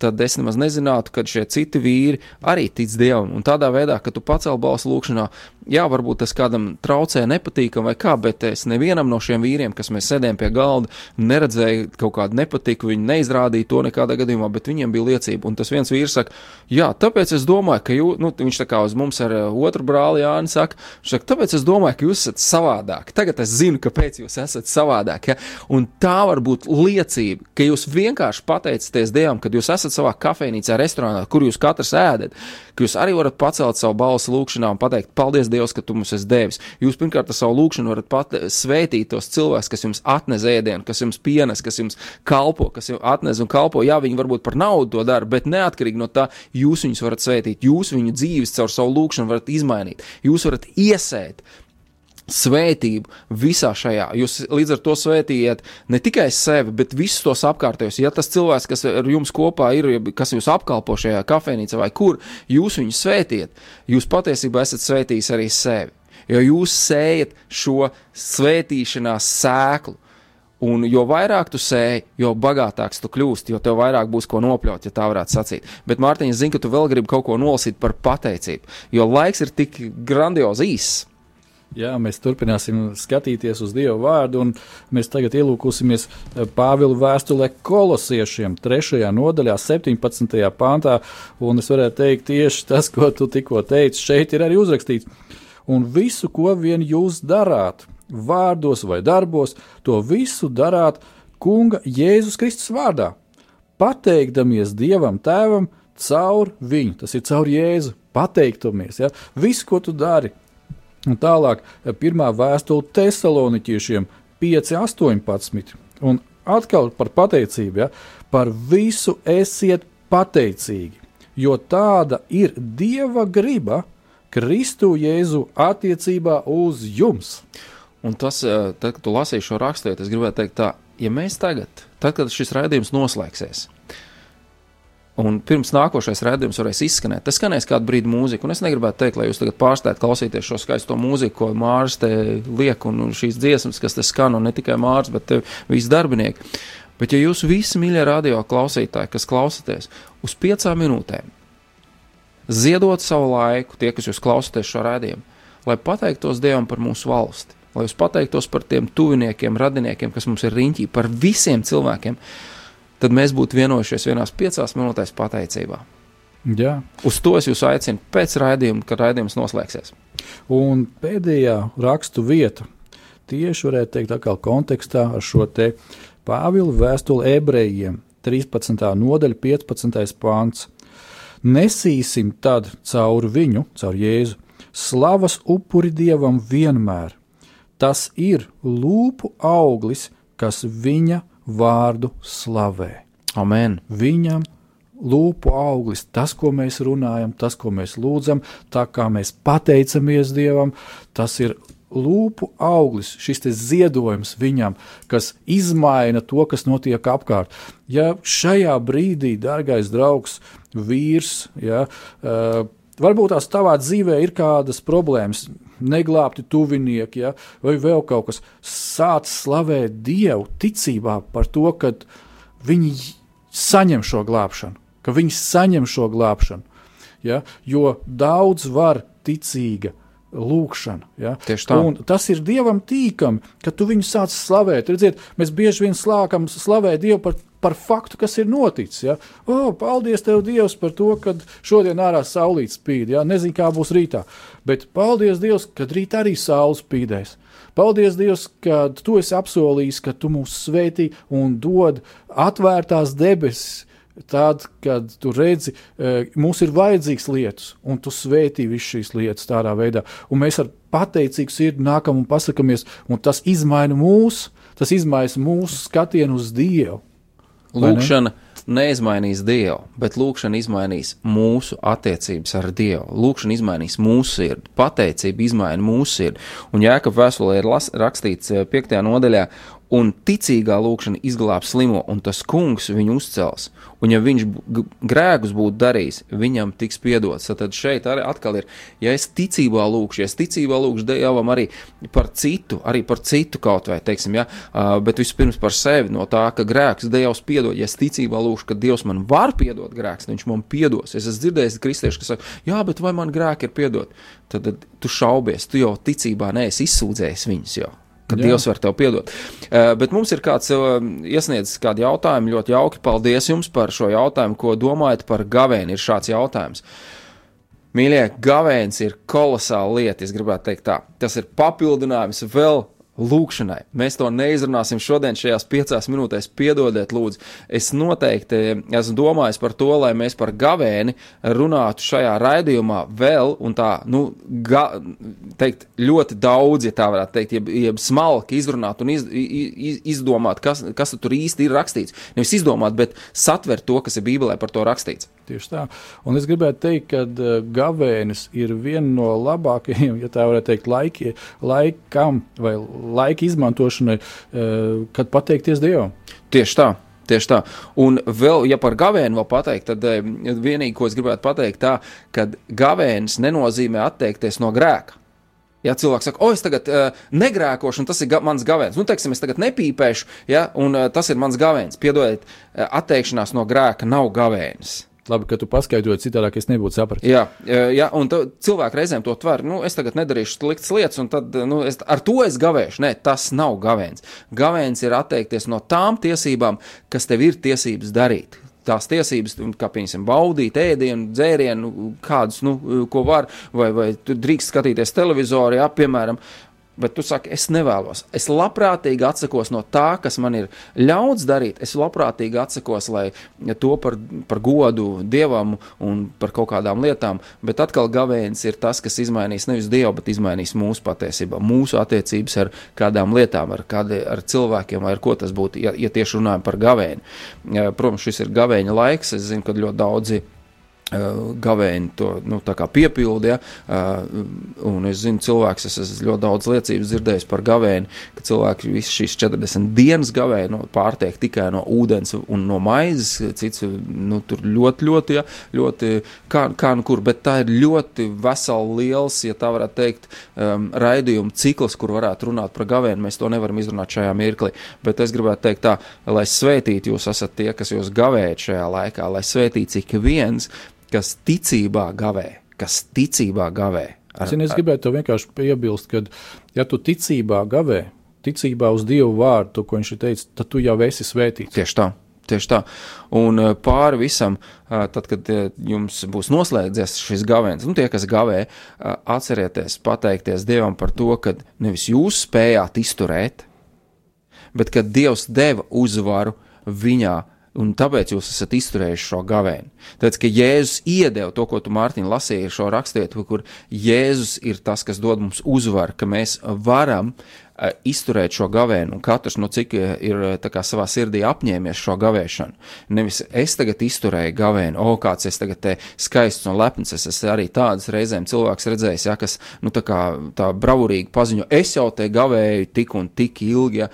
tad es nemaz nezinātu, ka šie citi vīri arī tic Dievam. Un tādā veidā, ka tu pacēl balsu lūgšanā, jā, varbūt tas kādam traucē, nepatīkam vai kā, bet es nevienam no šiem vīriem, kas mēs sēdējām pie galda, neredzēju kaut kādu nepatiku, viņi neizrādīja to nekādā gadījumā, bet viņiem bija liecība. Un tas viens vīrs saka, jā, tāpēc es domāju, ka jūs, nu, viņš tā kā uz mums ar otru brāli Jāni saka, saka, tāpēc es domāju, ka jūs esat savādāk. Tagad es zinu, kāpēc jūs esat savādāk. Ja? Un tā var būt liecība, ka jūs vienkārši pateicaties Dievam, kad jūs esat savā kafejnīcā, restorānā, kur jūs katrs ēdat, ka jūs arī varat pacelt savu balsi lūgšanā un pateikt, paldies Dievs, ka tu mums esi devis. Jūs pirmkārt ar savu lūgšanu varat pat svētīt tos cilvēkus, kas jums atnes ēdienu, kas jums pienes, kas jums kalpo, kas jums atnes un kalpo. Jā, viņi varbūt par naudu to dara, bet neatkarīgi no tā, jūs viņus varat svētīt, jūs viņu dzīves caur savu lūgšanu varat izmainīt, jūs varat iesēt svētību visā šajā. Jūs līdz ar to svētījat ne tikai sevi, bet visus tos apkārtējos. Ja tas cilvēks, kas ar jums kopā ir, kas jūs apkalpo šajā kafejnīcā vai kur, jūs viņu svētiet, jūs patiesībā esat svētījis arī sevi. Jo jūs sējat šo svētīšanās sēklu. Un jo vairāk tu sēji, jo bagātāks tu kļūsti, jo tev vairāk būs ko nopļaut, ja tā varētu sacīt. Bet, Mārtiņ, es zinu, ka tu vēl gribi kaut ko nolasīt par pateicību, jo laiks ir tik grandiozi īss. Jā, mēs turpināsim skatīties uz Dieva vārdu, un mēs tagad ielūkosimies eh, Pāvila vēstulē kolosiešiem, 3. nodaļā, 17. pāntā. Un es varētu teikt, tieši tas, ko tu tikko teici, šeit ir arī uzrakstīts. Un visu, ko vien jūs darāt, vārdos vai darbos, to visu darāt Kunga Jēzus Kristus vārdā, pateikdamies Dievam Tēvam caur viņu, tas ir caur Jēzu, pateiktamies. Ja? Visu, ko tu dari, Un tālāk, pirmā vēstule Thessaloniķiešiem 5, 18. Un atkal par pateicību, ja, par visu esiet pateicīgi, jo tāda ir Dieva griba Kristu Jēzu attiecībā uz jums. Un tas, eh, tad, kad tu lasīji šo raksturu, es gribētu teikt, tā, ja mēs tagad, tad, kad šis raidījums noslēgsies, Un pirms nākošais redzējums varēs izskanēt. Tas skanēs kādu brīdi mūziku, un es negribētu teikt, lai jūs tagad pārstājat klausīties šo skaisto mūziku, ko Mārcis te liek, un, šīs dziesmas, kas te skan, un ne tikai Mārcis, bet visi darbinieki. Bet ja jūs visi mīļie radio klausītāji, kas klausāties uz piecām minūtēm, ziedot savu laiku, tie, kas jūs klausāties šo redzējumu, lai pateiktos Dievam par mūsu valsti, lai jūs pateiktos par tiem tuviniekiem, radiniekiem, kas mums ir riņķī, par visiem cilvēkiem, tad mēs būtu vienojušies vienās piecās minūtēs pateicībā. Jā. Uz to es jūs aicinu pēc raidījuma, kad raidījums noslēgsies. Un pēdējā rakstu vieta tieši varētu teikt, atkal kontekstā ar šo te Pāvila vēstuli ebrejiem, 13. nodaļa, 15. pāns. Nesīsim tad caur viņu, caur Jēzu, slavas upuri dievam vienmēr. Tas ir lūpu auglis, kas viņa vārdu slavē. Amen. Viņam lūpu auglis, tas, ko mēs runājam, tas, ko mēs lūdzam, tā kā mēs pateicamies Dievam, tas ir lūpu auglis, šis ziedojums viņam, kas izmaina to, kas notiek apkārt. Ja šajā brīdī, dārgais draugs, vīrs, ja, uh, varbūt tās tavā dzīvē ir kādas problēmas, neglābti tuvinieki, ja, vai vēl kaut kas, sāc slavēt Dievu ticībā par to, ka viņi saņem šo glābšanu, ka viņi saņem šo glābšanu. Ja, jo daudz var ticīga lūkšana. Ja? Tieši tā. Un tas ir dievam tīkami, ka tu viņu sāc slavēt. Redziet, mēs bieži vien slākam slavēt Dievu par par faktu, kas ir noticis. Ja? O, paldies, Tev, Dievs, par to, ka šodien ārā saulīt spīd. Ja? Nezinu, kā būs rītā, bet paldies, Dievs, ka rīt arī saule spīdēs. Paldies, Dievs, ka Tu esi apsolījis, ka Tu mūs svētī un dod atvērtās debesis. Tad, kad tu redzi, e, mums ir vajadzīgas lietas, un tu svētī visas šīs lietas tādā veidā, un mēs ar pateicīgu sirdi nākam un pasakāmies, un tas izmaina mūsu, tas izmaina mūsu skatienu uz Dievu. Lūkšana? Neizmainīs Dievu, bet lūkšana izmainīs mūsu attiecības ar Dievu. Lūkšana izmainīs mūsu sirdi, pateicība izmaina mūsu sirdi. Un Jēkab vēstulē ir las, rakstīts 5. Eh, nodaļā, un ticīgā lūkšana izglābs slimo, un tas kungs viņu uzcels. Un, ja viņš grēkus būtu darījis, viņam tiks piedots. Tad šeit arī atkal ir, ja es ticībā lūkšu, ja es ticībā lūkšu Dievam arī par citu, arī par citu kaut vai, teiksim, ja, bet vispirms par sevi no tā, ka grēks Dievs piedod. Ja es ticībā lūkšu, ka Dievs man var piedot grēks, viņš man piedos. Es esmu dzirdējis kristiešu, kas saka, jā, bet vai man grēki ir piedot? Tad, tad tu šaubies, tu jau ticībā neesi izsūdzējis viņus jau ka Jā. Dievs var tev piedot. Uh, bet mums ir kāds uh, iesniedzis kādu jautājumu, ļoti jauki. Paldies jums par šo jautājumu, ko domājat par gavēni. Ir šāds jautājums. Mīļie, gavēns ir kolosāla lieta, es gribētu teikt tā. Tas ir papildinājums vēl lūkšanai. Mēs to neizrunāsim šodien, šajās piecās minūtēs. Piedodiet, lūdzu. Es noteikti esmu domājis par to, lai mēs par gavēni runātu šajā raidījumā vēl un tā, nu, ga, teikt, ļoti daudz, ja tā varētu teikt, jeb, jeb smalki izrunāt un iz, iz, izdomāt, kas, kas tur īsti ir rakstīts. Nevis izdomāt, bet satvert to, kas ir Bībelē par to rakstīts. Tieši tā. Un es gribētu teikt, ka uh, gavēnis ir viena no labākajiem, ja tā varētu teikt, laiki, laikam vai laika izmantošanai, uh, kad pateikties Dievam. Tieši tā. Tieši tā. Un vēl, ja par gavēnu vēl pateikt, tad uh, vienīgi, ko es gribētu pateikt, tā, ka gavēnis nenozīmē atteikties no grēka. Ja cilvēks saka, o, es tagad uh, negrēkošu, un tas ir ga mans gavēns, nu, teiksim, es tagad nepīpēšu, ja, un uh, tas ir mans gavēns. Piedodiet, uh, atteikšanās no grēka nav gavēns. Labi, ka tu paskaidroji, citādi es nebūtu sapratis. Jā, jā un cilvēki reizēm to tver. Nu, es tagad nedarīšu sliktas lietas, un tad, nu, es, ar to es gavēšu. Nē, tas nav gavēns. Gavēns ir atteikties no tām tiesībām, kas tev ir tiesības darīt. Tās tiesības, kā piemēram, baudīt ēdienu, dzērienu, kādus, nu, ko var, vai, vai drīkst skatīties televizoru, jā, piemēram, Bet tu saki, es nevēlos. Es labprātīgi atsakos no tā, kas man ir ļauts darīt. Es labprātīgi atsakos, lai to par, par godu dievam un par kaut kādām lietām. Bet atkal gavēns ir tas, kas izmainīs nevis dievu, bet izmainīs mūsu patiesībā, mūsu attiecības ar kādām lietām, ar, kādi, ar cilvēkiem vai ar ko tas būtu, ja, ja tieši runājam par gavēni. Protams, šis ir gavēņa laiks. Es zinu, ka ļoti daudzi gavēņi to nu, piepildi. Ja, un es zinu, cilvēks, es esmu ļoti daudz liecības dzirdējis par gavēni, ka cilvēki visu šīs 40 dienas gavēja nu, pārtiek tikai no ūdens un no maizes. Cits nu, tur ļoti, ļoti, ja, ļoti kā, kā nu kur, bet tā ir ļoti vesela liels, ja tā varētu teikt, um, raidījuma cikls, kur varētu runāt par gavēni. Mēs to nevaram izrunāt šajā mirklī. Bet es gribētu teikt tā, lai svētīti jūs esat tie, kas jūs gavējat šajā laikā, lai svētīts ik viens, kas ticībā gavē, kas ticībā gavē. Ar, Zini, es gribētu vienkārši piebilst, ka, ja tu ticībā gavē, ticībā uz Dievu vārdu, ko viņš ir teicis, tad tu jau esi svētīts. Tieši tā. Tieši tā. Un pāri visam, tad, kad jums būs noslēdzies šis gavēns, nu, tie, kas gavē, atcerieties pateikties Dievam par to, ka nevis jūs spējāt izturēt, bet ka Dievs deva uzvaru viņā Un tāpēc jūs esat izturējuši šo gavēni. Tāpēc, ka Jēzus iedeva to, ko tu, Mārtiņ, lasīji šo rakstītu, kur Jēzus ir tas, kas dod mums uzvaru, ka mēs varam uh, izturēt šo gavēnu, un katrs no cik ir kā, savā sirdī apņēmies šo gavēšanu. Nevis es tagad izturēju gavēnu, o, kāds es tagad te skaists un lepns, es esmu arī tādas reizēm cilvēks redzējis, ja, kas, nu, tā kā tā bravurīgi paziņo, es jau te gavēju tik un tik ilgi, ja,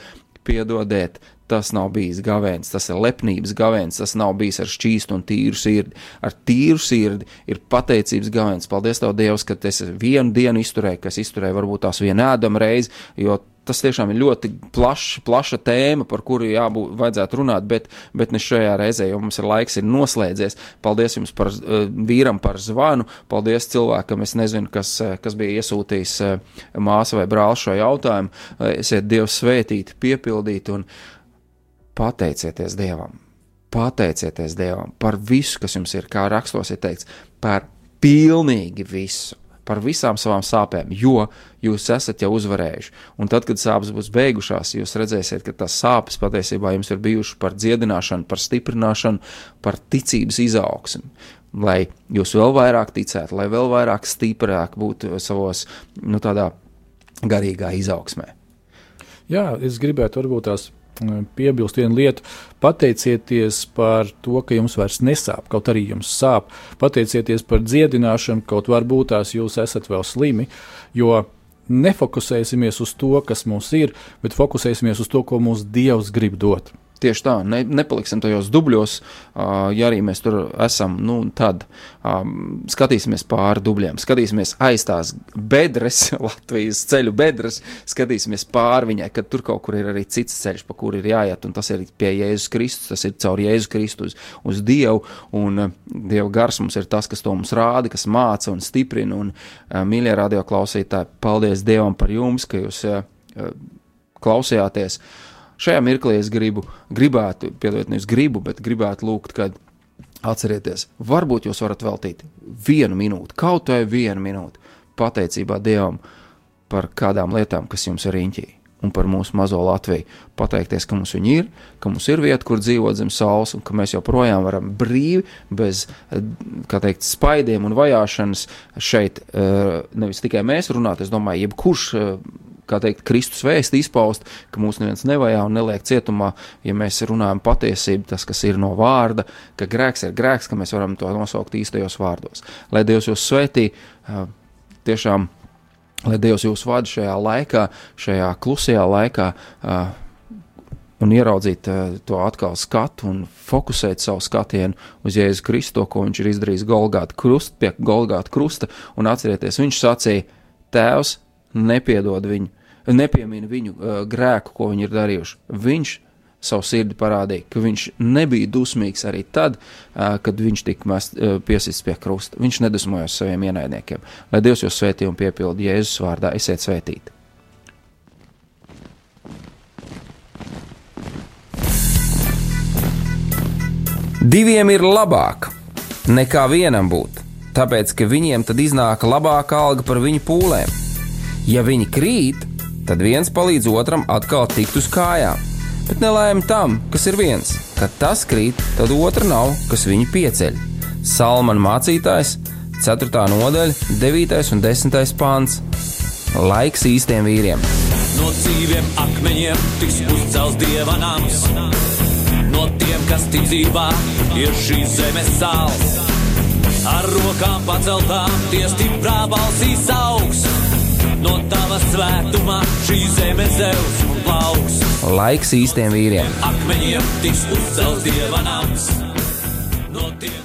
piedodiet, tas nav bijis gavēns, tas ir lepnības gavēns, tas nav bijis ar šķīstu un tīru sirdi. Ar tīru sirdi ir pateicības gavēns. Paldies, Tev, Dievs, ka es vienu dienu izturēju, kas izturēja varbūt tās vienu ēdamu reizi, jo tas tiešām ir ļoti plašs, plaša tēma, par kuru jābūt, vajadzētu runāt, bet, bet ne šajā reizē, jo mums ir laiks ir noslēdzies. Paldies jums par uh, vīram par zvanu, paldies cilvēkam, es nezinu, kas, kas bija iesūtījis uh, māsu vai brāli šo jautājumu. Uh, esiet Dievs svētīti, piepildīti un uh, pateicieties Dievam. Pateicieties Dievam par visu, kas jums ir, kā rakstos ir teikts, par pilnīgi visu, par visām savām sāpēm, jo jūs esat jau uzvarējuši. Un tad, kad sāpes būs beigušās, jūs redzēsiet, ka tās sāpes patiesībā jums ir bijušas par dziedināšanu, par stiprināšanu, par ticības izaugsmu. Lai jūs vēl vairāk ticētu, lai vēl vairāk stiprāk būtu savos, nu, tādā garīgā izaugsmē. Jā, es gribētu varbūt tās piebilst vienu lietu. Pateicieties par to, ka jums vairs nesāp, kaut arī jums sāp. Pateicieties par dziedināšanu, kaut varbūt tās jūs esat vēl slimi, jo nefokusēsimies uz to, kas mums ir, bet fokusēsimies uz to, ko mums Dievs grib dot. Tieši tā, ne, nepaliksim tajos dubļos, ja arī mēs tur esam. Nu, tad um, skatīsimies pāri dubļiem, skatīsimies aiz tās bedres, Latvijas ceļu bedres, skatīsimies pāri viņai, kad tur kaut kur ir arī cits ceļš, pa kuru ir jāiet, tas ir pie Jēzus Kristus, tas ir caur Jēzus Kristus uz, uz Dievu, un Dieva gars mums ir tas, kas to mums rāda, kas māca un stiprina, un mīļie radio klausītāji, paldies Dievam par jums, ka jūs klausījāties. Šajā mirklī es gribu, gribētu, piedodiet, nevis gribu, bet gribētu lūgt, kad atcerieties, varbūt jūs varat veltīt vienu minūti, kaut vai vienu minūti pateicībā Dievam par kādām lietām, kas jums ir riņķī. Un par mūsu mazo Latviju. Pateikties, ka mums viņi ir, ka mums ir vieta, kur dzīvot zem saules, un ka mēs joprojām varam brīvi, bez teikt, spaidiem un vajāšanas šeit eh, nevis tikai mēs runāt, es domāju, jebkurš eh, kā teikt, Kristus vēsti izpaust, ka mūs neviens nevajā un neliek cietumā, ja mēs runājam patiesību, tas, kas ir no vārda, ka grēks ir grēks, ka mēs varam to nosaukt īstajos vārdos. Lai Dievs jūs svētī, tiešām, lai Dievs jūs vada šajā laikā, šajā klusajā laikā, un ieraudzīt to atkal skatu un fokusēt savu skatienu uz Jēzu Kristu, ko viņš ir izdarījis Golgāta krusta, pie Golgāta krusta, un atcerieties, viņš sacīja, Tēvs, nepiedod viņu, nepiemina viņu uh, grēku, ko viņi ir darījuši. Viņš savu sirdi parādīja, ka viņš nebija dusmīgs arī tad, uh, kad viņš tika mest, uh, piesists pie krusta. Viņš nedusmojās saviem ienaidniekiem. Lai Dievs jūs svētī un piepildi Jēzus vārdā, esiet svētīti! Diviem ir labāk nekā vienam būt, tāpēc ka viņiem tad iznāk labāka alga par viņu pūlēm. Ja viņi krīt, tad viens palīdz otram atkal tikt uz kājām. Bet nelēma tam, kas ir viens. Kad tas krīt, tad otra nav, kas viņu pieceļ. Salmāna mācītājs, 4. nodaļa, 9. un 10. pāns. Laiks īstiem vīriem. No dzīviem akmeņiem tiks uzcelts dieva nams. No tiem, kas tic dzīvā, ir šīs zemes sāls. Ar rokām paceltām, tie stiprā balsīs augsts no tava svētumā šī zeme zeus un plauks. Laiks īstiem vīriem! Akmeņiem tiks uzcelts dievanāms! No tie...